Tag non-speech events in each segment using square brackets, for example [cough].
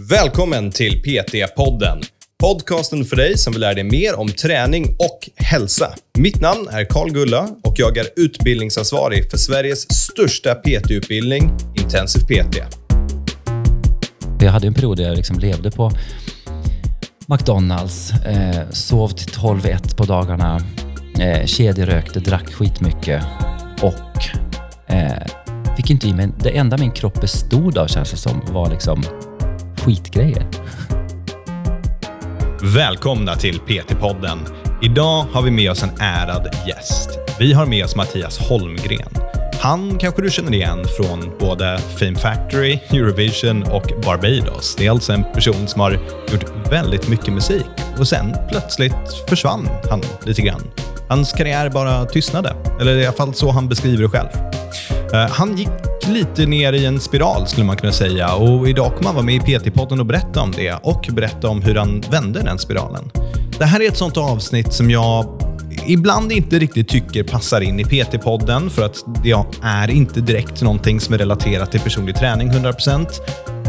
Välkommen till PT-podden. Podcasten för dig som vill lära dig mer om träning och hälsa. Mitt namn är Karl Gulla och jag är utbildningsansvarig för Sveriges största PT-utbildning, Intensiv PT. Jag hade en period där jag liksom levde på McDonalds, eh, sov till 12-1 på dagarna, eh, kedjerökte, drack skitmycket och eh, fick inte i mig... Det enda min kropp bestod av känns det som var liksom skitgrejer. Välkomna till PT-podden. Idag har vi med oss en ärad gäst. Vi har med oss Mattias Holmgren. Han kanske du känner igen från både Fame Factory, Eurovision och Barbados. Det är alltså en person som har gjort väldigt mycket musik och sen plötsligt försvann han lite grann. Hans karriär bara tystnade, eller i alla fall så han beskriver det själv. Eh, han gick lite ner i en spiral skulle man kunna säga och idag kommer han vara med i PT-podden och berätta om det och berätta om hur han vände den spiralen. Det här är ett sånt avsnitt som jag ibland inte riktigt tycker passar in i PT-podden för att det är inte direkt någonting som är relaterat till personlig träning 100%.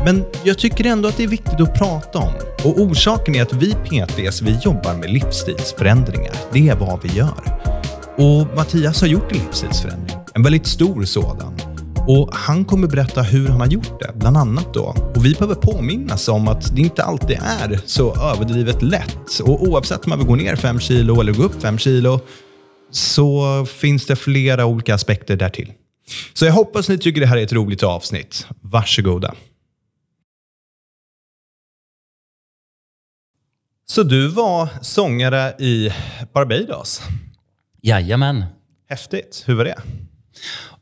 Men jag tycker ändå att det är viktigt att prata om. Och orsaken är att vi PTs, vi jobbar med livsstilsförändringar. Det är vad vi gör. Och Mattias har gjort en livsstilsförändring. En väldigt stor sådan. Och Han kommer berätta hur han har gjort det, bland annat. då. Och Vi behöver påminnas om att det inte alltid är så överdrivet lätt. Och Oavsett om man vill gå ner 5 kilo eller gå upp 5 kilo så finns det flera olika aspekter därtill. Så jag hoppas ni tycker det här är ett roligt avsnitt. Varsågoda. Så du var sångare i Barbados. Jajamän. Häftigt. Hur var det?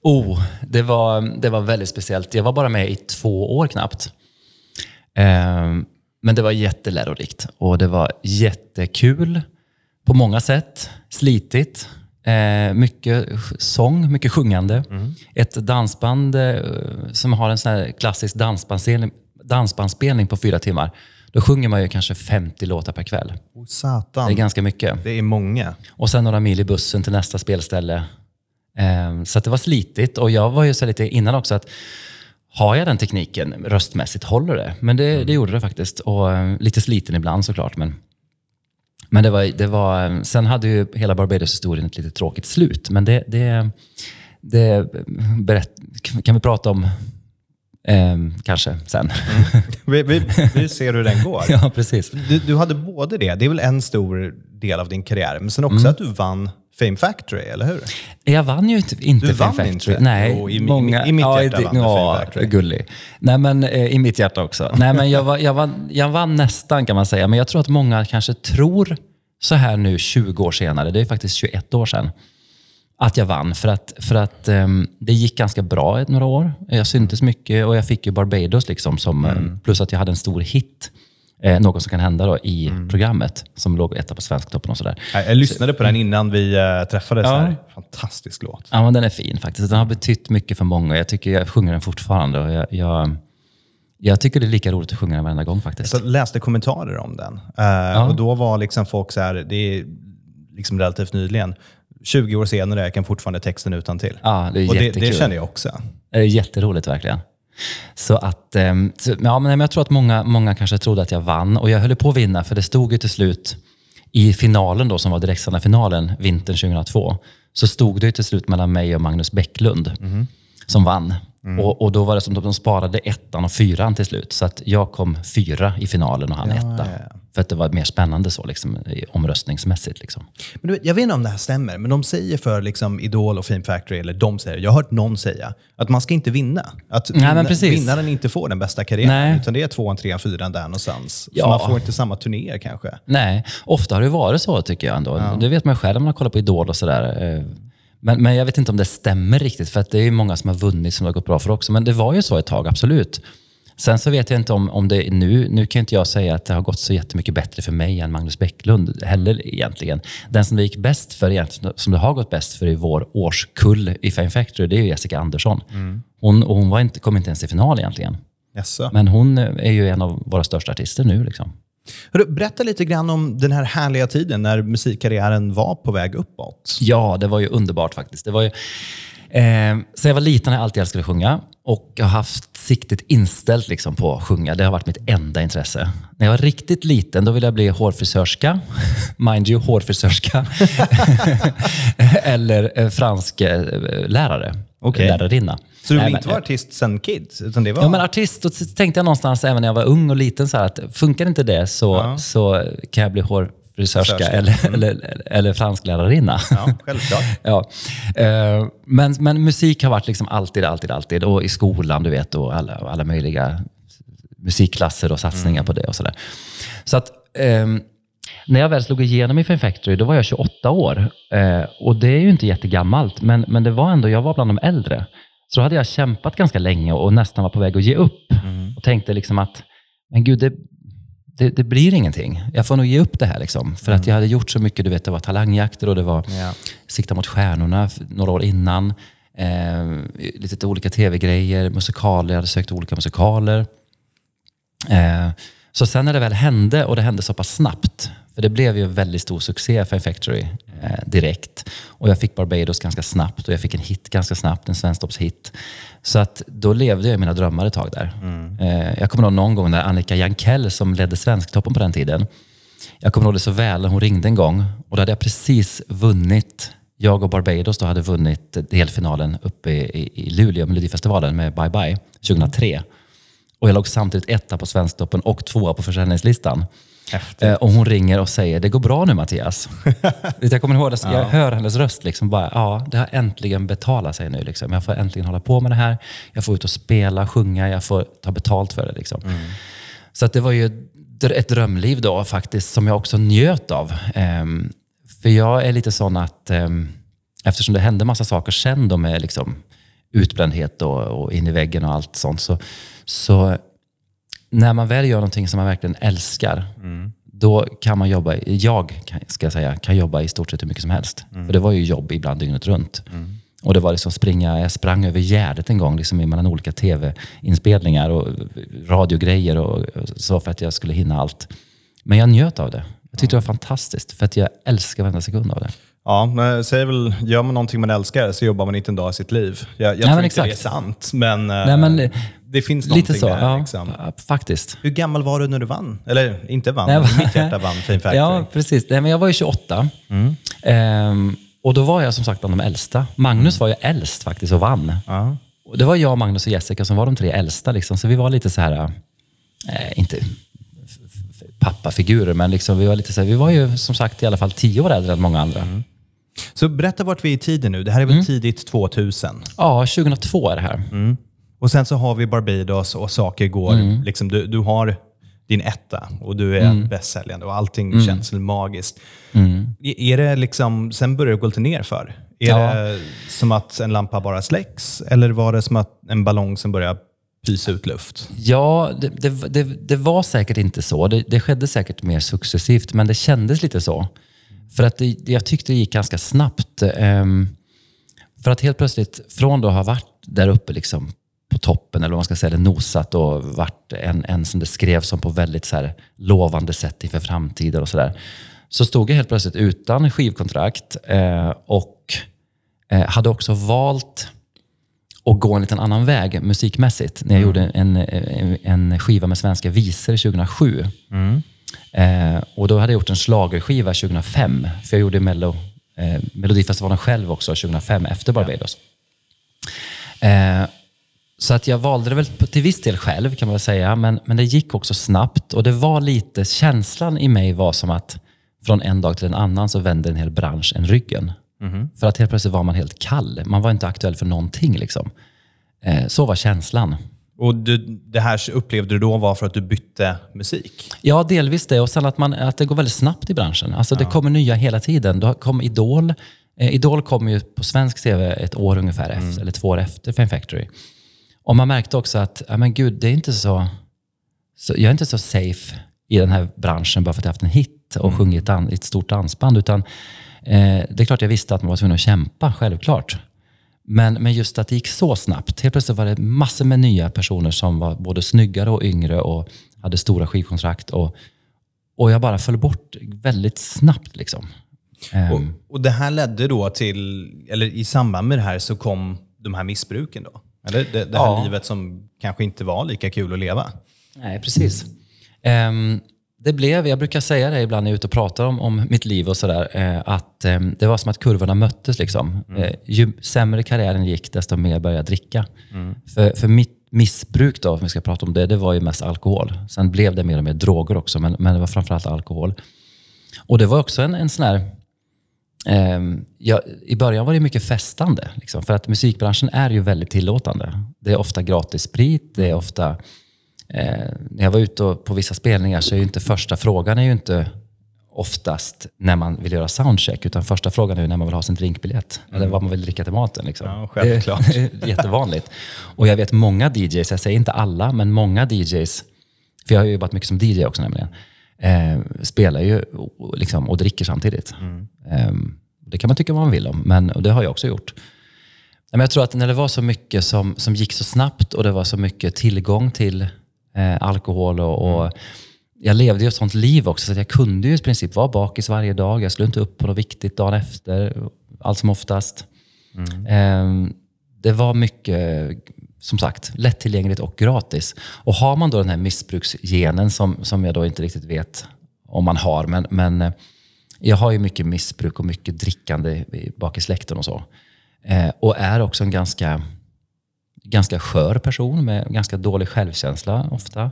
Oh, det var, det var väldigt speciellt. Jag var bara med i två år knappt. Ehm, men det var jättelärorikt och det var jättekul på många sätt. Slitigt. Eh, mycket sång, mycket sjungande. Ett dansband eh, som har en sån klassisk dansbandspelning, dansbandspelning på fyra timmar. Då sjunger man ju kanske 50 låtar per kväll. Oh, satan. Det är ganska mycket. Det är många. Och sen några mil i bussen till nästa spelställe. Ehm, Så det var slitigt. Och jag var ju så lite innan också att har jag den tekniken röstmässigt, håller det? Men det, det gjorde det faktiskt. Och eh, lite sliten ibland såklart. Men, men det var, det var, sen hade ju hela Barbados-historien ett lite tråkigt slut. Men det, det, det berätt, kan vi prata om ehm, kanske sen. Vi, vi, vi [laughs] ser hur den går. ja, precis. Du, du hade både det, det är väl en stor del av din karriär, men sen också att du vann Fame Factory, eller hur? Jag vann ju inte, inte Du Fame vann Factory. inte? Nej, Jo, i- i- många, i mitt ja, hjärta det- vann ja, Fame Factory. Gullig. Nej, men eh, i mitt hjärta också. Nej, men jag, var, jag, vann, jag vann nästan kan man säga. Men jag tror att många kanske tror så här nu 20 år senare, det är faktiskt 21 år sedan, att jag vann. För att, för att ehm, det gick ganska bra ett några år. Jag syntes mycket och jag fick ju Barbados liksom som, Mm. eh, plus att jag hade en stor hit. Eh, något som kan hända då i Mm. programmet som låg etta på Svensktoppen och sådär. Jag, jag lyssnade på den innan vi uh, träffades Ja. här. Fantastisk låt. Ja, men den är fin faktiskt. Den har betytt mycket för många. Jag tycker jag sjunger den fortfarande. Och jag, jag, jag tycker det är lika roligt att sjunga den varenda gång faktiskt. Jag läste kommentarer om den. Eh, Och då var liksom folk så här, det är liksom relativt nyligen, 20 år senare, jag kan fortfarande texten utan till. Ja, det är Och det, det kände jag också. Det är jätteroligt verkligen. Så att, ehm, så, ja, men jag tror att många, många kanske trodde att jag vann. Och jag höll på att vinna, för det stod ju till slut i finalen då, som var direktsända finalen vintern 2002, så stod det ju till slut mellan mig och Magnus Bäcklund som vann. Och, och då var det som att de sparade ettan och fyran till slut. Så att jag kom fyra i finalen och han etta. För att det var mer spännande så, liksom, omröstningsmässigt. Liksom. Men du, jag vet inte om det här stämmer, men de säger för liksom Idol och Fame Factory, eller de säger, jag har hört någon säga, att man ska inte vinna. Att Nej, vinna- precis. vinnaren inte får den bästa karriären, Nej. utan det är tvåan, trean, fyran där någonstans. Ja. Så man får inte samma turnéer kanske. Nej, ofta har det varit så tycker jag ändå. Det vet man själv om man kollar på Idol och sådär. Men, men jag vet inte om det stämmer riktigt, för att det är ju många som har vunnit som det har gått bra för också. Men det var ju så ett tag, absolut. Sen så vet jag inte om, om det nu, nu kan inte jag säga att det har gått så jättemycket bättre för mig än Magnus Bäcklund heller egentligen. Den som det gick bäst för egentligen, som det har gått bäst för i vår årskull i Fame Factory, det är Jessica Andersson. Hon, och hon var inte, kom inte ens i final egentligen. Jaså. Men hon är ju en av våra största artister nu. Liksom. Hörru, berätta lite grann om den här härliga tiden när musikkarriären var på väg uppåt. Ja, det var ju underbart faktiskt. Det var ju, eh, så jag var liten har jag alltid älskat att sjunga. och har haft siktet inställt liksom på att sjunga. Det har varit mitt enda intresse. När jag var riktigt liten då ville jag bli hårfrisörska. [laughs] Mind you, hårfrisörska. [laughs] Eller eh, fransk eh, lärare. Okej. Lärarinna. Så du vill Nej, inte vara artist sen kids? Utan det var... Ja, men artist, då tänkte jag någonstans även när jag var ung och liten så här att funkar inte det så, så kan jag bli hårfrisörska Frisörska. eller, eller, eller fransklärarinna. Ja, självklart. [laughs] Ja. Eh, Men, men musik har varit liksom alltid, alltid, alltid. Och i skolan, du vet, och alla, alla möjliga musikklasser och satsningar på det och sådär. Så att ehm, när jag väl slog igenom i Fame Factory, då var jag 28 år. Eh, och det är ju inte jättegammalt, men, men det var ändå, jag var bland de äldre. Så då hade jag kämpat ganska länge och nästan var på väg att ge upp. Och tänkte liksom att, men gud, det, det, det blir ingenting. Jag får nog ge upp det här. Liksom. För att jag hade gjort så mycket, du vet, det var talangjakter och det var Ja. Sikta mot stjärnorna några år innan. Eh, lite olika tv-grejer, musikaler, jag hade sökt olika musikaler. Eh, så sen när det väl hände, och det hände så pass snabbt, för det blev ju en väldigt stor succé för Factory eh, direkt. Och jag fick Barbados ganska snabbt och jag fick en hit ganska snabbt, en svensktoppshit. Så att då levde jag mina drömmar ett tag där. Eh, jag kommer ihåg någon gång när Annika Jankell, som ledde Svensktoppen på den tiden, jag kommer ihåg det så väl hon ringde en gång och då hade jag precis vunnit, jag och Barbados då hade vunnit delfinalen uppe i, i, i Luleå, Melodifestivalen med Bye Bye 2003. Och jag låg samtidigt etta på Svensktoppen och tvåa på försäljningslistan. Häftigt. Eh, och hon ringer och säger, det går bra nu Mattias. [laughs] Jag kommer ihåg jag hör hennes röst liksom bara, ja det har äntligen betalat sig nu. Liksom. Jag får äntligen hålla på med det här. Jag får ut och spela, sjunga, jag får ta betalt för det. Liksom. Så att det var ju ett drömliv då faktiskt, som jag också njöt av. Ehm, för jag är lite sån att, ehm, eftersom det hände massa saker sen då med liksom utbrändhet och, och in i väggen och allt sånt, så, så när man väl gör någonting som man verkligen älskar, då kan man jobba, jag ska jag säga, kan jobba i stort sett hur mycket som helst. För det var ju jobb ibland dygnet runt. Och det var liksom springa, jag sprang över Gärdet en gång liksom mellan olika tv-inspelningar och radiogrejer och så för att jag skulle hinna allt. Men jag njöt av det. Jag tyckte det var fantastiskt för att jag älskar varenda sekund av det. Ja, säger väl, gör man någonting man älskar så jobbar man inte en dag i sitt liv. Jag, jag tror men inte det är exakt. sant, men, eh, Nej, men, det finns någonting Lite så, där. ja, Liksom. faktiskt. Hur gammal var du när du vann? Eller inte vann, Nej, mitt hjärta vann Fame Factory. [laughs] Ja, precis. Nej, men jag var ju 28. Mm. Ehm, och då var jag som sagt bland de äldsta. Magnus var ju äldst faktiskt och vann. Ja. Och det var jag, Magnus och Jessica som var de tre äldsta. Liksom. Så vi var lite så här, eh, inte pappafigurer, men liksom, vi var lite så här, vi var ju som sagt i alla fall tio år äldre än många andra. Mm. Så berätta vart vi är i tiden nu. Det här är väl Mm. tidigt 2000? Ja, 2002 är det här. Och sen så har vi Barbados och saker går. Mm. Liksom, du, du har din etta och du är bästsäljande och allting Mm. känns magiskt. I- Är det liksom, sen börjar det gå lite ner för? Är Ja. det som att en lampa bara släcks eller var det som att en ballong som börjar pysa ut luft? Ja, det, det, det, det var säkert inte så. Det, det skedde säkert mer successivt, men det kändes lite så. För att det, jag tyckte det gick ganska snabbt. ehm, för att helt plötsligt, från då att ha varit där uppe liksom på toppen, eller vad man ska säga, eller nosat och varit en, en som det skrevs som på väldigt så här lovande sätt inför framtiden och sådär. Så stod jag helt plötsligt utan skivkontrakt eh, och eh, hade också valt och gå en liten annan väg musikmässigt. När jag gjorde en, en, en skiva med svenska visor 2007. Eh, och då hade jag gjort en schlagerskiva 2005. För jag gjorde Mello, eh, Melodifestivalen själv också 2005 efter Barbados. Eh, så att jag valde det väl till viss del själv kan man väl säga. Men, men det gick också snabbt. Och det var lite, känslan i mig var som att från en dag till en annan så vände en hel bransch en ryggen. För att helt plötsligt var man helt kall. Man var inte aktuell för någonting. Liksom. Eh, så var känslan. Och du, det här upplevde du då var för att du bytte musik? Ja, delvis det. Och sen att, man, att det går väldigt snabbt i branschen. Alltså Det kommer nya hela tiden. Då kom Idol. Eh, Idol kom ju på svensk tv ett år ungefär efter, eller två år efter Fame Factory. Och man märkte också att, ja men gud, det är inte så, så... Jag är inte så safe i den här branschen bara för att jag haft en hit och sjungit i ett, an- i ett stort dansband. Utan eh, det är klart jag visste att man var tvungen att kämpa, självklart. Men, men just att det gick så snabbt. Helt plötsligt var det massor med nya personer som var både snyggare och yngre och hade stora skivkontrakt. Och, och jag bara föll bort väldigt snabbt. Liksom. Ehm, Och, och det här ledde då till, eller i samband med det här så kom de här missbruken då? Det, det, det här ja. livet som kanske inte var lika kul att leva. Nej, precis. Um, det blev, jag brukar säga det ibland när jag är ute och pratar om, om mitt liv och sådär, eh, att eh, det var som att kurvorna möttes. Liksom. Mm. Eh, ju sämre karriären gick, desto mer började jag dricka. Mm. För, för mitt missbruk, då, om vi ska prata om det, det var ju mest alkohol. Sen blev det mer och mer droger också, men, men det var framförallt alkohol. Och det var också en, en sån här... Eh, ja, I början var det mycket festande, liksom, för att musikbranschen är ju väldigt tillåtande. Det är ofta gratis sprit, det är ofta Eh, när jag var ute på vissa spelningar så är ju inte första frågan är ju inte oftast när man vill göra soundcheck, utan första frågan är när man vill ha sin drinkbiljett. Mm. Eller vad man vill dricka till maten. Liksom. Ja, självklart. Det är [laughs] jättevanligt. Och jag vet många DJs, jag säger inte alla, men många DJs, för jag har ju jobbat mycket som DJ också nämligen, eh, spelar ju liksom, och dricker samtidigt. Mm. Eh, det kan man tycka vad man vill om, men och det har jag också gjort. Men jag tror att när det var så mycket som, som gick så snabbt och det var så mycket tillgång till eh, alkohol och, och, jag levde ju ett sånt liv också så att jag kunde ju i princip vara bakis varje dag. Jag skulle inte upp på något viktigt dagen efter, allt som oftast. Mm. Eh, det var mycket, som sagt, lättillgängligt och gratis. Och har man då den här missbruksgenen som, som jag då inte riktigt vet om man har, men, men eh, jag har ju mycket missbruk och mycket drickande bak i släkten och så. Eh, och är också en ganska ganska skör person med ganska dålig självkänsla ofta.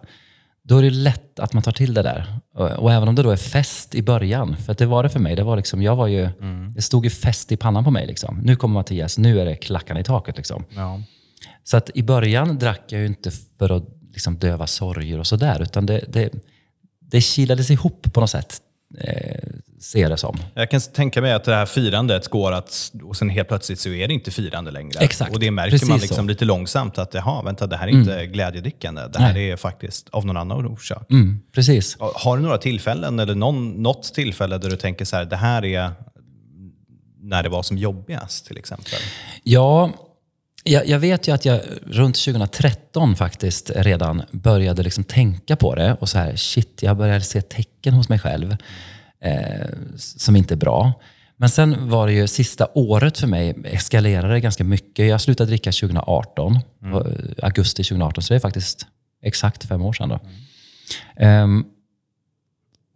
Då är det lätt att man tar till det där. Och, och även om det då är fest i början, för det var det för mig. Det, var liksom, jag var ju, mm. det stod ju fest i pannan på mig. Liksom. Nu kommer Mattias, nu är det klackarna i taket. Liksom. Ja. Så att i början drack jag ju inte för att liksom döva sorger och sådär, utan det, det, det kilades ihop på något sätt. Eh, ser det som. Jag kan tänka mig att det här firandet går att, och sen helt plötsligt så är det inte firande längre. Exakt. Och det märker Precis man liksom lite långsamt att, jaha, vänta, det här är mm. inte glädjedrickande. Det här Nej. är faktiskt av någon annan orsak. Mm, precis. Har du några tillfällen, eller någon, något tillfälle där du tänker så här, det här är när det var som jobbigast till exempel? Ja, jag, jag, vet ju att jag runt 2013 faktiskt redan började liksom tänka på det och så här, shit, jag började se tecken hos mig själv eh, som inte är bra. Men sen var det ju sista året för mig eskalerade ganska mycket. Jag slutade dricka 2018, mm. augusti 2018, så det är faktiskt exakt fem år sedan. Då. Mm. Um,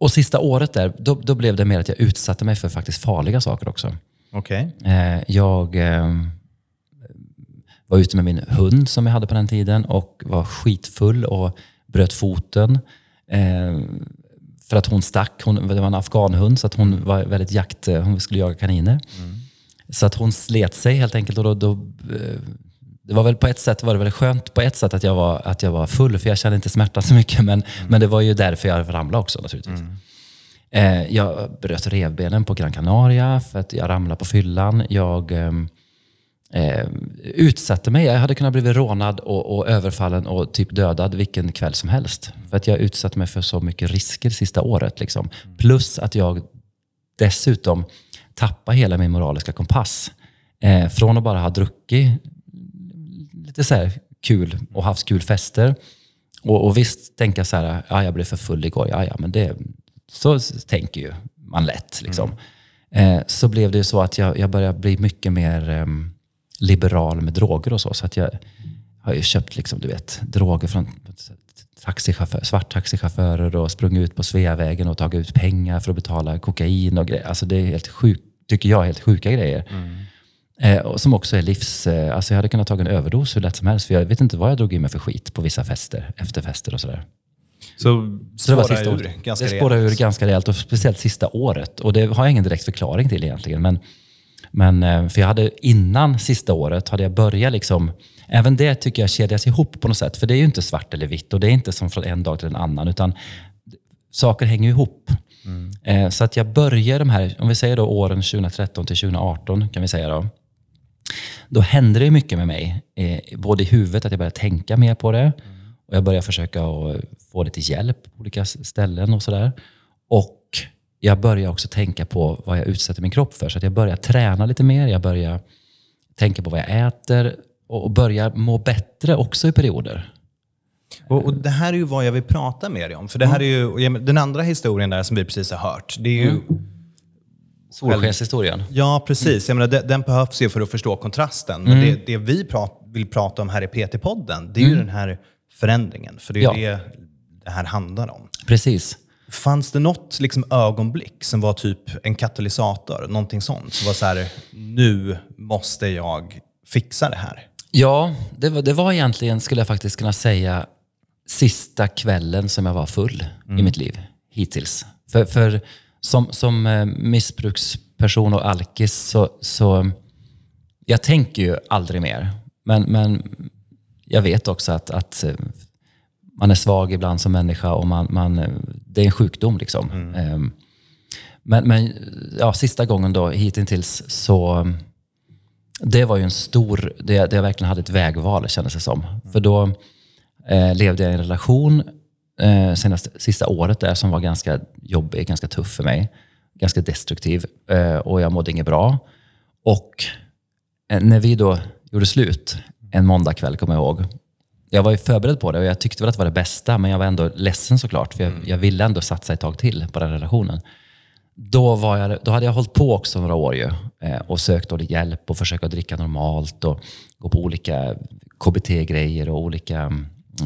och sista året där, då, då, blev det mer att jag utsatte mig för faktiskt farliga saker också. Okay. Uh, jag uh, var ute med min hund som jag hade på den tiden och var skitfull och bröt foten. Uh, för att hon stack. Hon, det var en afghanhund, så att hon var väldigt jakt... Hon skulle jaga kaniner. Mm. Så att hon slet sig helt enkelt. Och då, då, eh, det var väl på ett sätt var det väl skönt på ett sätt att jag var, att jag var full, för jag kände inte smärtan så mycket. Men, mm. men det var ju därför jag ramlade också naturligtvis. Mm. Eh, jag bröt revbenen på Gran Canaria för att jag ramlade på fyllan. Jag... Eh, utsatte mig. Jag hade kunnat bli rånad och, och, överfallen och typ dödad vilken kväll som helst. För att jag utsatte mig för så mycket risker sista året. Liksom. Plus att jag dessutom tappade hela min moraliska kompass. Eh, från att bara ha druckit lite så här kul och haft kul fester. Och, och visst tänka så här, ja, jag blev för full igår. Ja, ja, men det, så tänker ju man lätt. Liksom. Mm. Eh, så blev det ju så att jag, jag började bli mycket mer um, liberal med droger och så. Så att jag har ju köpt liksom, du vet, droger från taxichaufför, svart taxichaufförer och sprungit ut på Sveavägen och tagit ut pengar för att betala kokain och grejer. Alltså det är helt sjukt, tycker jag, helt sjuka grejer. Mm. Eh, och som också är livs... Eh, alltså jag hade kunnat ta en överdos hur lätt som helst. För jag vet inte vad jag drog i mig för skit på vissa fester, efterfester och sådär. Så, så det var sista ur ganska Det spårade ur ganska rejält och speciellt sista året. Och det har jag ingen direkt förklaring till egentligen. Men men, eh, för jag hade innan sista året hade jag börjat liksom, även det tycker jag kedjas ihop på något sätt. För det är ju inte svart eller vitt och det är inte som från en dag till en annan. Utan saker hänger ihop. Mm. Eh, så att jag börjar de här, om vi säger då åren 2013 till 2018 kan vi säga då. Då hände det mycket med mig. Eh, både i huvudet, att jag började tänka mer på det. Mm. Och jag började försöka få det till hjälp på olika ställen och sådär. Och jag börjar också tänka på vad jag utsätter min kropp för. Så att jag börjar träna lite mer, jag börjar tänka på vad jag äter och börjar må bättre också i perioder. Och, och, Det här är ju vad jag vill prata med dig om. För det här är ju, den andra historien där som vi precis har hört, det är ju... Mm. Solskenshistorien. Ja, precis. Mm. Jag menar, den, behövs ju för att förstå kontrasten. Men mm. det, det, vi prat, vill prata om här i PT-podden, det är ju den här förändringen. För det är Ja. det det här handlar om. Precis. Fanns det något liksom ögonblick som var typ en katalysator, någonting sånt? Som var så här, nu måste jag fixa det här. Ja, det var, det var egentligen, skulle jag faktiskt kunna säga, sista kvällen som jag var full i mitt liv hittills. För, för som, som eh, missbruksperson och alkis så, så jag tänker ju aldrig mer. Men, men jag vet också att, att eh, man är svag ibland som människa och man, man, eh, det är en sjukdom. Liksom. Ehm, Men, men ja, sista gången då hittills så det var ju en stor, det, det jag verkligen hade ett vägval kändes det som. För då eh, levde jag i en relation eh, senaste, sista året där som var ganska jobbig, ganska tuff för mig. Ganska destruktiv eh, och jag mådde inget bra. Och eh, när vi då gjorde slut en måndagkväll kommer jag ihåg. Jag var ju förberedd på det och jag tyckte väl att det var det bästa men jag var ändå ledsen såklart för jag, jag ville ändå satsa ett tag till på den relationen då, var jag, då hade jag hållit på också några år ju, eh, och sökt hjälp och försöka dricka normalt och gå på olika KBT-grejer och olika,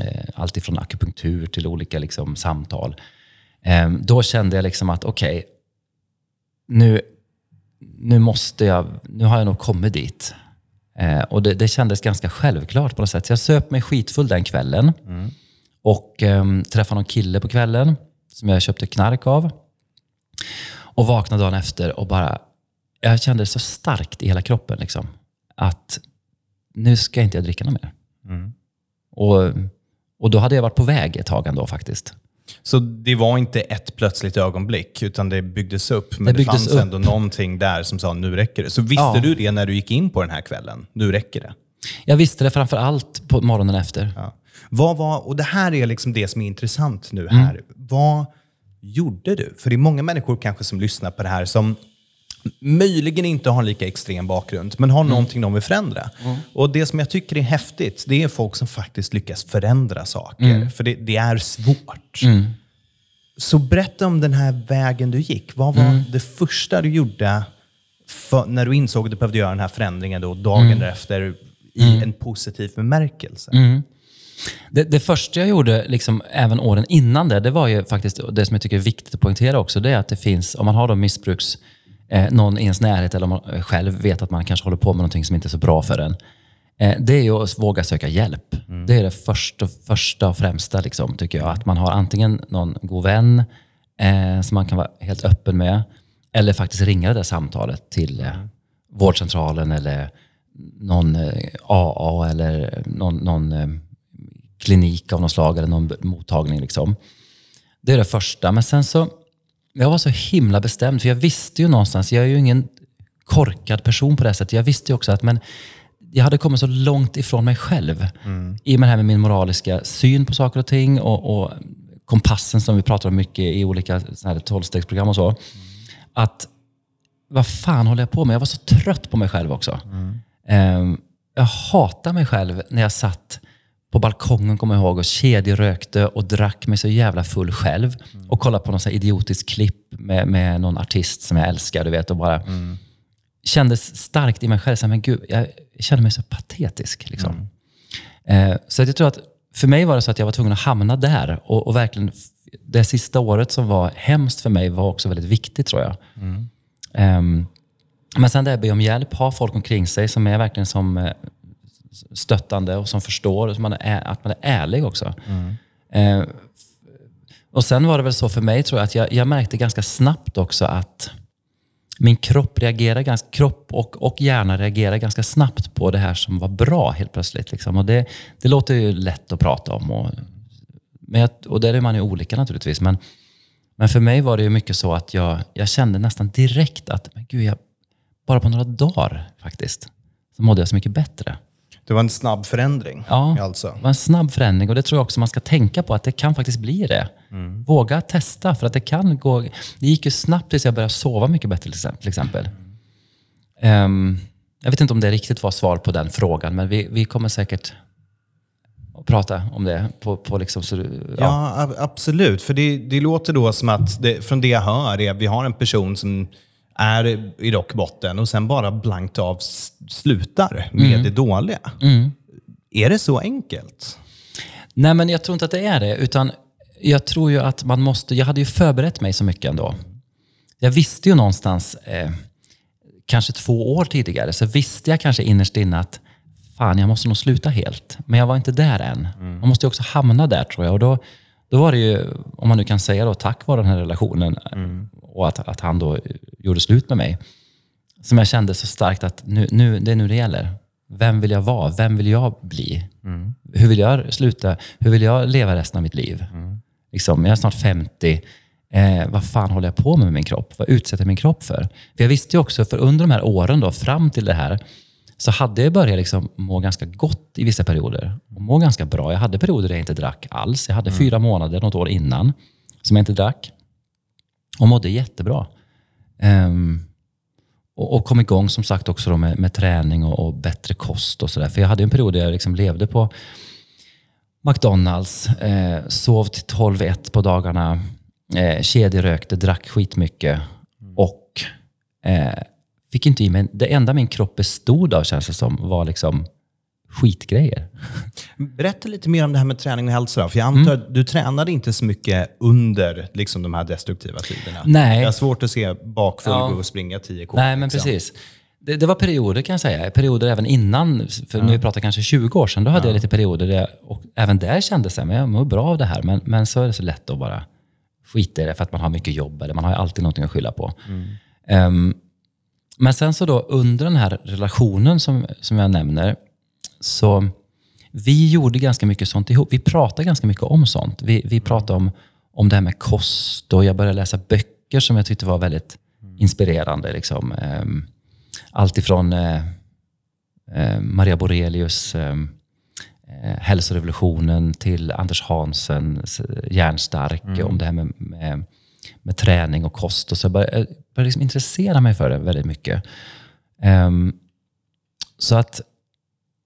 eh, allt ifrån akupunktur till olika liksom, samtal. Eh, då kände jag liksom att okej, nu, nu måste jag, nu har jag nog kommit dit. Eh, och det, det kändes ganska självklart på något sätt. Så jag söp mig skitfull den kvällen och eh, träffade någon kille på kvällen som jag köpte knark av. Och vaknade dagen efter och bara, jag kände så starkt i hela kroppen liksom, att nu ska inte jag dricka något mer. Och, och då hade jag varit på väg ett tag ändå faktiskt. Så det var inte ett plötsligt ögonblick, utan det byggdes upp. Men det, byggdes fanns upp. ändå någonting där som sa nu räcker det. Så visste Ja. du det när du gick in på den här kvällen? Nu räcker det. Jag visste det framför allt på morgonen efter. Ja. Vad var, och det här är liksom det som är intressant nu Mm. här. Vad gjorde du? För det är många människor kanske som lyssnar på det här som möjligen inte har lika extrem bakgrund, men Mm. har någonting de vill förändra. Och det som jag tycker är häftigt, det är folk som faktiskt lyckas förändra saker. Mm. För det, det är svårt. Så berätta om den här vägen du gick. Vad var Mm. det första du gjorde för, när du insåg att du behövde göra den här förändringen då, dagen Mm. därefter i en positiv bemärkelse? Det, det första jag gjorde, liksom, även åren innan det, det var ju faktiskt det som jag tycker är viktigt att poängtera också. Det är att det finns, om man har då missbruks, eh, någon i ens närhet eller om man själv vet att man kanske håller på med någonting som inte är så bra för en. Eh, det är ju att våga söka hjälp. Det är det första, första och främsta, liksom, tycker jag. Att man har antingen någon god vän eh, som man kan vara helt öppen med, eller faktiskt ringa det där samtalet till eh, vårdcentralen eller någon eh, AA eller någon, någon eh, klinik av något slag eller någon mottagning. Liksom. Det är det första. Men sen så, jag var så himla bestämd, för jag visste ju någonstans, jag är ju ingen korkad person på det sättet. Jag visste ju också att men, jag hade kommit så långt ifrån mig själv. I och med det här med min moraliska syn på saker och ting och, och kompassen som vi pratar om mycket i olika tolvstegsprogram och så. Att vad fan håller jag på med? Jag var så trött på mig själv också. Ehm, jag hatar mig själv när jag satt på balkongen, kommer jag ihåg, och kedjerökte och drack mig så jävla full själv. Och kollade på någon här idiotisk klipp med, med någon artist som jag älskar, du vet, och bara kändes starkt i mig själv. Så här, men gud, jag kände mig så patetisk. Liksom. Eh, så att jag tror att för mig var det så att jag var tvungen att hamna där. Och, och verkligen, det sista året som var hemskt för mig var också väldigt viktigt tror jag. Ehm, men sen det be om hjälp, ha folk omkring sig som är verkligen som eh, stöttande och som förstår, och som man är, att man är ärlig också. Eh, och sen var det väl så för mig tror jag att jag, jag märkte ganska snabbt också att min kropp reagerar ganska, kropp och, och hjärna reagerar ganska snabbt på det här som var bra helt plötsligt. Liksom. Och det, det låter ju lätt att prata om. Och, men jag, och där är man ju olika naturligtvis. Men, men för mig var det ju mycket så att jag, jag kände nästan direkt att, men gud, jag, bara på några dagar faktiskt, så mådde jag så mycket bättre. Det var en snabb förändring Ja, alltså. det var en snabb förändring och det tror jag också man ska tänka på att det kan faktiskt bli det. Våga testa för att det kan gå. Det gick ju snabbt tills jag började sova mycket bättre till exempel-. Ehm, jag vet inte om det riktigt var svar på den frågan men vi, vi kommer säkert att prata om det. På, på liksom, så, ja. Ja, ab- absolut. För det, det låter då som att, det, från det jag hör, är att vi har en person som är i rock botten och sen bara blankt av slutar med det dåliga. Är det så enkelt? Nej, men jag tror inte att det är det. Utan jag tror ju att man måste... Jag hade ju förberett mig så mycket ändå. Jag visste ju någonstans, eh, kanske två år tidigare, så visste jag kanske innerst inne att fan, jag måste nog sluta helt. Men jag var inte där än. Mm. Man måste ju också hamna där tror jag. Och då, då var det ju, om man nu kan säga då, tack vare den här relationen mm. och att, att han då gjorde slut med mig, som jag kände så starkt att nu, nu, det är nu det gäller. Vem vill jag vara? Vem vill jag bli? Mm. Hur vill jag sluta? Hur vill jag leva resten av mitt liv? Mm. Liksom, jag är snart 50. Eh, vad fan håller jag på med med min kropp? Vad utsätter jag min kropp för? För jag visste ju också, för under de här åren då, fram till det här, så hade jag börjat liksom må ganska gott i vissa perioder. Och må ganska bra. Jag hade perioder där jag inte drack alls. Jag hade mm. fyra månader, något år innan, som jag inte drack. Och mådde jättebra. Um, och, och kom igång som sagt också med, med träning och, och, bättre kost och sådär. För jag hade en period där jag liksom levde på McDonalds, eh, sov till 12-1 på dagarna, eh, kedjerökte, drack skitmycket mm. och eh, fick inte i mig... Det enda min kropp bestod av, känns det som, var liksom skitgrejer. Berätta lite mer om det här med träning och hälsa. För jag antar mm. att du tränade inte så mycket under liksom, de här destruktiva tiderna. Nej. Jag har svårt att se bakfull ja. och springa 10 k. Nej, men liksom. precis. Det, det, var perioder kan jag säga. Perioder även innan, för ja. nu pratar kanske 20 år sedan, då hade ja. jag lite perioder där och även där kände jag att jag mår bra av det här. Men, men så är det så lätt att bara skita i det för att man har mycket jobb eller man har alltid någonting att skylla på. Mm. Um, men sen så då under den här relationen som, som jag nämner, så vi gjorde ganska mycket sånt ihop. Vi pratade ganska mycket om sånt. Vi, vi pratade om, om det här med kost och jag började läsa böcker som jag tyckte var väldigt inspirerande. Liksom. Um, allt ifrån eh, eh, Maria Borelius eh, eh, Hälsorevolutionen till Anders Hansens Järnstark mm. om det här med, med, med, träning och kost. Och så jag började, började liksom intressera mig för det väldigt mycket. Um, så att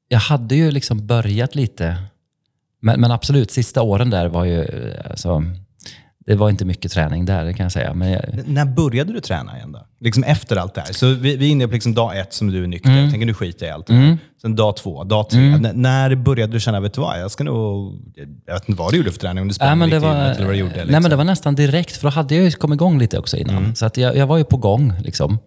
jag hade ju liksom börjat lite, men, men absolut, sista åren där var ju, eh, alltså, det var inte mycket träning där, det kan jag säga. Men jag... När började du träna igen då? Liksom efter allt det här. Så vi, vi är inne på liksom dag ett som du är nykter. Mm. Jag tänker nu skiter i allt det mm. Sen dag två, dag tre. Mm. när började du känna, vet du vad, jag ska nog... Jag vet inte vad du gjorde för träning, om du sprang nej, men det var, eller vad du gjorde. Liksom. Nej, men det liksom. var nästan direkt, för då hade jag ju kommit igång lite också innan. Mm. Så att jag, jag var ju på gång. Liksom.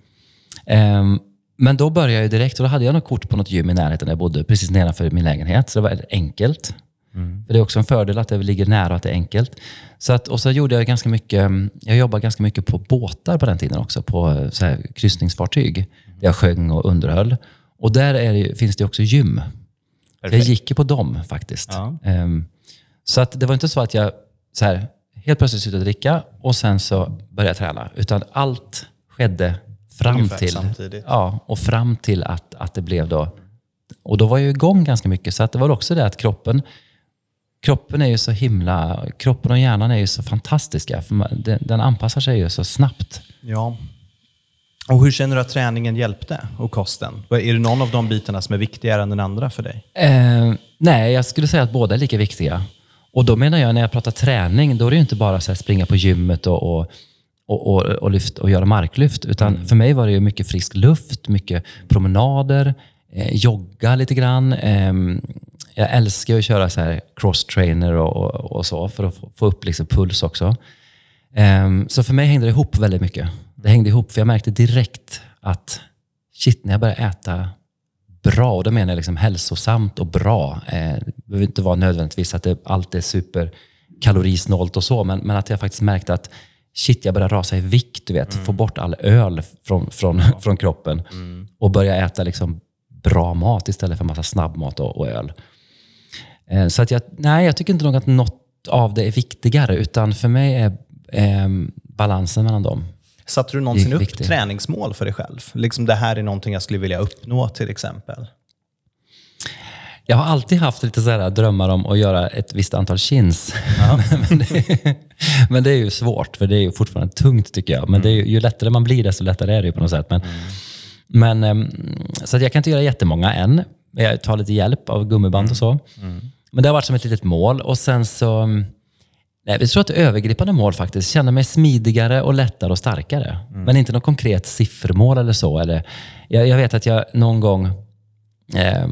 Um, men då började jag direkt och då hade jag något kort på något gym i närheten där jag bodde, precis nedanför min lägenhet. Så det var enkelt. Mm. För Det är också en fördel att det ligger nära och att det är enkelt. Så att, och så gjorde jag ganska mycket, jag jobbade ganska mycket på båtar på den tiden också, på så här, kryssningsfartyg. Mm. Där jag sjöng och underhöll. Och där det, finns det också gym. Perfekt. Jag gick ju på dem faktiskt. Ja. Um, så att det var inte så att jag så här, helt plötsligt slutade dricka och sen så började jag träna. Utan allt skedde fram Ungefär till, samtidigt. ja, och fram till att, att det blev då... Och då var jag igång ganska mycket. Så att det var också det att kroppen kroppen är ju så himla... Kroppen och hjärnan är ju så fantastiska. För den, den anpassar sig ju så snabbt. Ja. Och hur känner du att träningen hjälpte och kosten? Är det någon av de bitarna som är viktigare än den andra för dig? Eh, nej, jag skulle säga att båda är lika viktiga. Och då menar jag, när jag pratar träning, då är det ju inte bara att springa på gymmet och, och, och, och, och, lyft, och göra marklyft. Utan mm. för mig var det ju mycket frisk luft, mycket promenader, eh, jogga lite grann, eh, jag älskar att köra så här cross-trainer och, och, och, så för att få, få upp liksom puls också. Um, så för mig hängde det ihop väldigt mycket. Det hängde ihop för jag märkte direkt att shit, när jag började äta bra, och då menar jag liksom hälsosamt och bra. Eh, det behöver inte vara nödvändigtvis att det, allt är super kalorisnålt och så, men, men att jag faktiskt märkte att shit, jag börjar rasa i vikt. Du vet, mm. Få bort all öl från, från, ja. [laughs] från kroppen mm. och börja äta liksom bra mat istället för massa snabbmat och, och öl. Eh, så att jag, nej, jag tycker inte nog att något av det är viktigare, utan för mig är eh, balansen mellan dem Satte du någonsin upp träningsmål för dig själv? Liksom det här är någonting jag skulle vilja uppnå till exempel. Jag har alltid haft lite så drömmar om att göra ett visst antal chins. Ja. [laughs] men, det, men, det, är ju svårt, för det är ju fortfarande tungt tycker jag. Men mm. ju, ju, lättare man blir, desto lättare är det ju på något sätt. Men, mm. men, ehm, så jag kan inte göra jättemånga än. Jag tar lite hjälp av gummiband och så. Mm. Men det har varit som ett litet mål. Och sen så... Nej, jag tror att det är övergripande mål faktiskt. Känna mig smidigare och lättare och starkare. Mm. Men inte något konkret siffermål eller så. Eller, jag, jag vet att jag någon gång eh,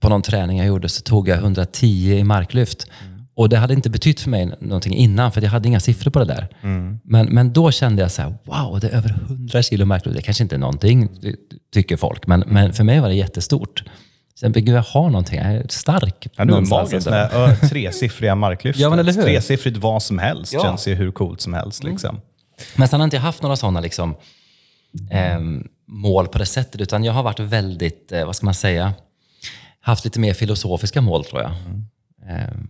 på någon träning jag gjorde så tog jag 110 i marklyft. Och det hade inte betytt för mig någonting innan, för jag hade inga siffror på det där. Men, men då kände jag så här, wow, det är över 100 kilo marklyft. Det kanske inte är någonting, tycker folk, men, men för mig var det jättestort. Sen vill jag ha någonting, jag är stark. Ja, det är magiskt ändå. med ö, tresiffriga marklyft. [laughs] Ja, men eller hur? Tresiffrigt vad som helst Ja. Mm. känns ju hur coolt som helst. Liksom. Men sen har inte jag haft några sådana liksom, ehm, mål på det sättet, utan jag har varit väldigt, eh, vad ska man säga, haft lite mer filosofiska mål tror jag. Ehm,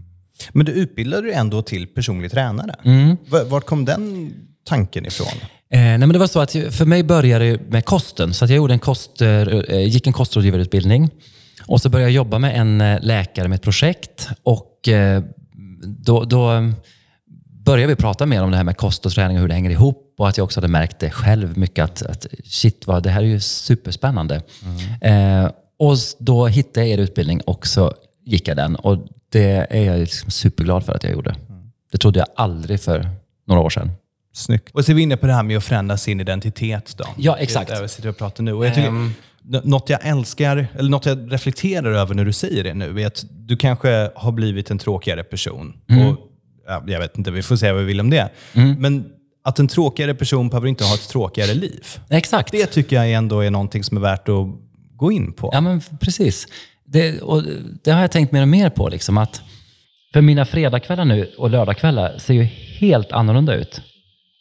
Men du utbildade dig ändå till personlig tränare. Mm. Vart kom den tanken ifrån? Eh, nej men det var så att för mig började det med kosten. Så jag gjorde en kost, eh, gick en kostrådgivarutbildning. Och så började jag jobba med en eh, läkare med ett projekt. Och eh, då, då eh, började vi prata mer om det här med kost och träning och hur det hänger ihop. Och att jag också hade märkt det själv mycket att, att shit, vad, det här är ju superspännande. Eh, och då hittade jag er utbildning och så gick jag den. Och det är jag liksom superglad för att jag gjorde. Det trodde jag aldrig för några år sedan. Snyggt. Och så är vi inne på det här med att förändra sin identitet. Då. Ja, exakt. Det är det vi sitter och pratar nu. Och jag tycker, Ehm. Något jag älskar, eller något jag reflekterar över när du säger det nu, är att du kanske har blivit en tråkigare person. Mm. Och, ja, jag vet inte, vi får se vad vi vill om det. Men att en tråkigare person behöver inte ha ett tråkigare liv. Exakt. Det tycker jag ändå är någonting som är värt att gå in på. Ja, men precis. Det, och det har jag tänkt mer och mer på. Liksom, att för mina fredagskvällar nu och lördagskvällar ser ju helt annorlunda ut.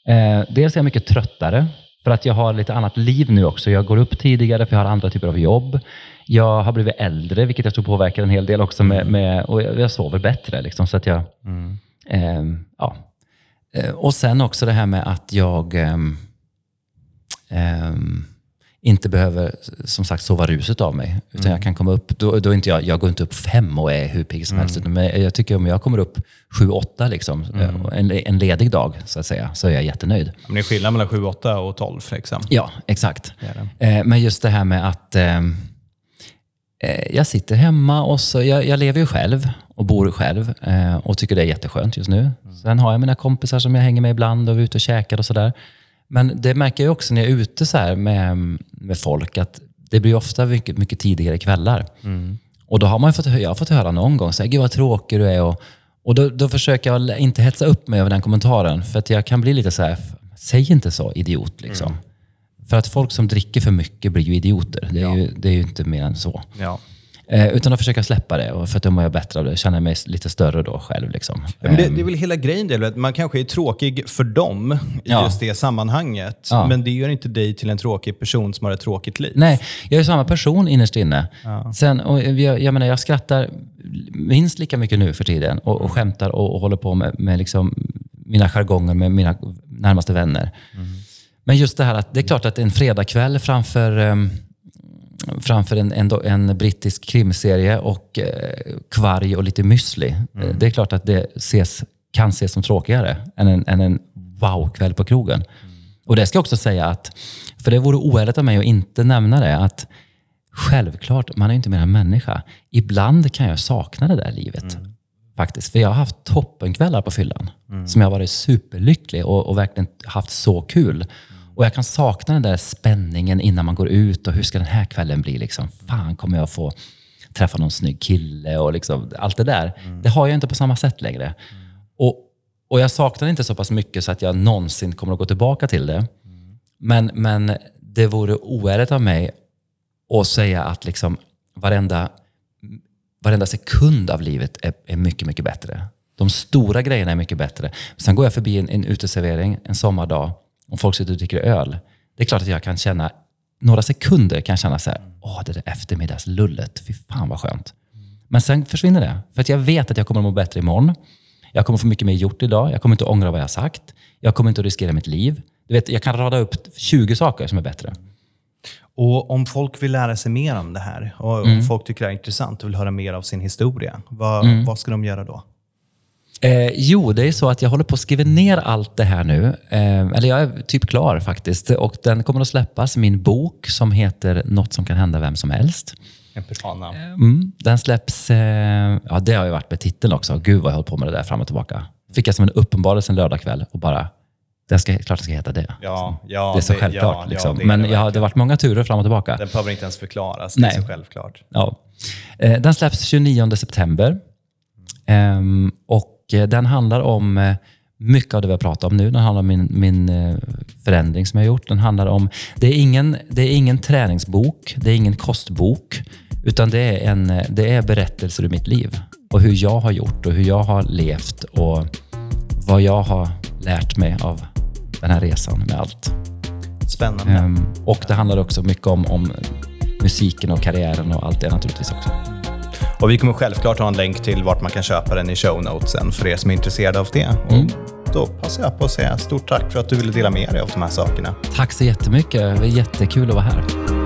Eh, dels är jag mycket tröttare för att jag har lite annat liv nu också. Jag går upp tidigare för jag har andra typer av jobb. Jag har blivit äldre, vilket jag tror påverkar en hel del också. Med, med, och jag, jag sover bättre. Liksom, så att jag, eh, ja. Eh, och sen också det här med att jag ehm, ehm, inte behöver som sagt sova ruset av mig. Utan jag kan komma upp, då, då inte jag, jag går inte upp fem och är hur pigg som helst. Utan men jag tycker om jag kommer upp sju, åtta, liksom, en, en ledig dag så att säga, så är jag jättenöjd. Men det är skillnad mellan 7, 8 och 12 liksom. Ja, exakt. Det det. Eh, men just det här med att eh, eh, jag sitter hemma och så, jag, jag lever ju själv och bor själv eh, och tycker det är jätteskönt just nu. Sen har jag mina kompisar som jag hänger med ibland och är ute och käkar och sådär. Men det märker jag också när jag är ute så här med, med folk att det blir ofta mycket, mycket tidigare kvällar. Och då har man fått, jag har fått höra någon gång, så här, gud vad tråkig du är. Och, och då, då försöker jag inte hetsa upp mig över den kommentaren. För att jag kan bli lite så här, säg inte så idiot liksom. För att folk som dricker för mycket blir ju idioter. Det är, ju, det är ju inte mer än så. Ja. Eh, utan att försöka släppa det, och för att då mår jag bättre av det. Känner mig lite större då själv. Liksom. Ja, men det, det är väl hela grejen, det, man kanske är tråkig för dem i Ja. just det sammanhanget. Ja. Men det gör inte dig till en tråkig person som har ett tråkigt liv. Nej, jag är samma person innerst inne. Sen, och jag, jag, menar, jag skrattar minst lika mycket nu för tiden och, och skämtar och, och håller på med, med liksom mina jargonger med mina närmaste vänner. Men just det här att det är klart att en fredagkväll framför, ehm, framför en, en, en brittisk krimserie och eh, kvarg och lite müsli. Eh, Det är klart att det ses, kan ses som tråkigare än en, än en wow-kväll på krogen. Och det ska jag också säga att, för det vore oärligt av mig att inte nämna det, att självklart, man är ju inte mer än människa. Ibland kan jag sakna det där livet. Faktiskt. För jag har haft toppenkvällar på fyllan. Som jag har varit superlycklig och, och verkligen haft så kul. Och jag kan sakna den där spänningen innan man går ut och hur ska den här kvällen bli? Liksom, fan, kommer jag få träffa någon snygg kille och liksom, allt det där. Det har jag inte på samma sätt längre. Och, och jag saknar inte så pass mycket så att jag någonsin kommer att gå tillbaka till det. Men, men det vore oärligt av mig att säga att liksom varenda, varenda sekund av livet är, är mycket, mycket bättre. De stora grejerna är mycket bättre. Sen går jag förbi en, en uteservering en sommardag och folk sitter och dricker öl. Det är klart att jag kan känna, några sekunder kan jag känna så här, åh det där eftermiddagslullet, fy fan vad skönt. Men sen försvinner det. För att jag vet att jag kommer att må bättre imorgon. Jag kommer få mycket mer gjort idag. Jag kommer inte att ångra vad jag har sagt. Jag kommer inte att riskera mitt liv. Du vet, jag kan rada upp 20 saker som är bättre. Och om folk vill lära sig mer om det här och om folk tycker det är intressant och vill höra mer av sin historia, vad, vad ska de göra då? Eh, jo, det är så att jag håller på att skriva ner allt det här nu. Eh, eller jag är typ klar faktiskt. Och den kommer att släppas, min bok som heter Något som kan hända vem som helst. En persona. Mm, den släpps, eh, ja det har ju varit med titeln också. Gud vad jag har hållit på med det där fram och tillbaka. Fick jag som en uppenbarelse en lördagkväll och bara, den ska, klart den ska heta det. Ja, ja, det är så det- självklart. ja, ja, liksom. det är Men det jag har, det har varit många turer fram och tillbaka. Den behöver inte ens förklaras, det Nej. är så självklart. Ja. Eh, den släpps 29 september. Ehm, och eh, den handlar om eh, mycket av det vi har pratat om nu. Den handlar om min, min eh, förändring som jag har gjort. Den handlar om, det, är ingen, det är ingen träningsbok, det är ingen kostbok, utan det är, en, eh, det är berättelser ur mitt liv. Och hur jag har gjort och hur jag har levt och vad jag har lärt mig av den här resan med allt. Spännande. Ehm, och det handlar också mycket om, om musiken och karriären och allt det naturligtvis också. Och vi kommer självklart ha en länk till vart man kan köpa den i show notesen för er som är intresserade av det. Mm. Då passar jag på att säga stort tack för att du ville dela med dig av de här sakerna. Tack så jättemycket. Det var jättekul att vara här.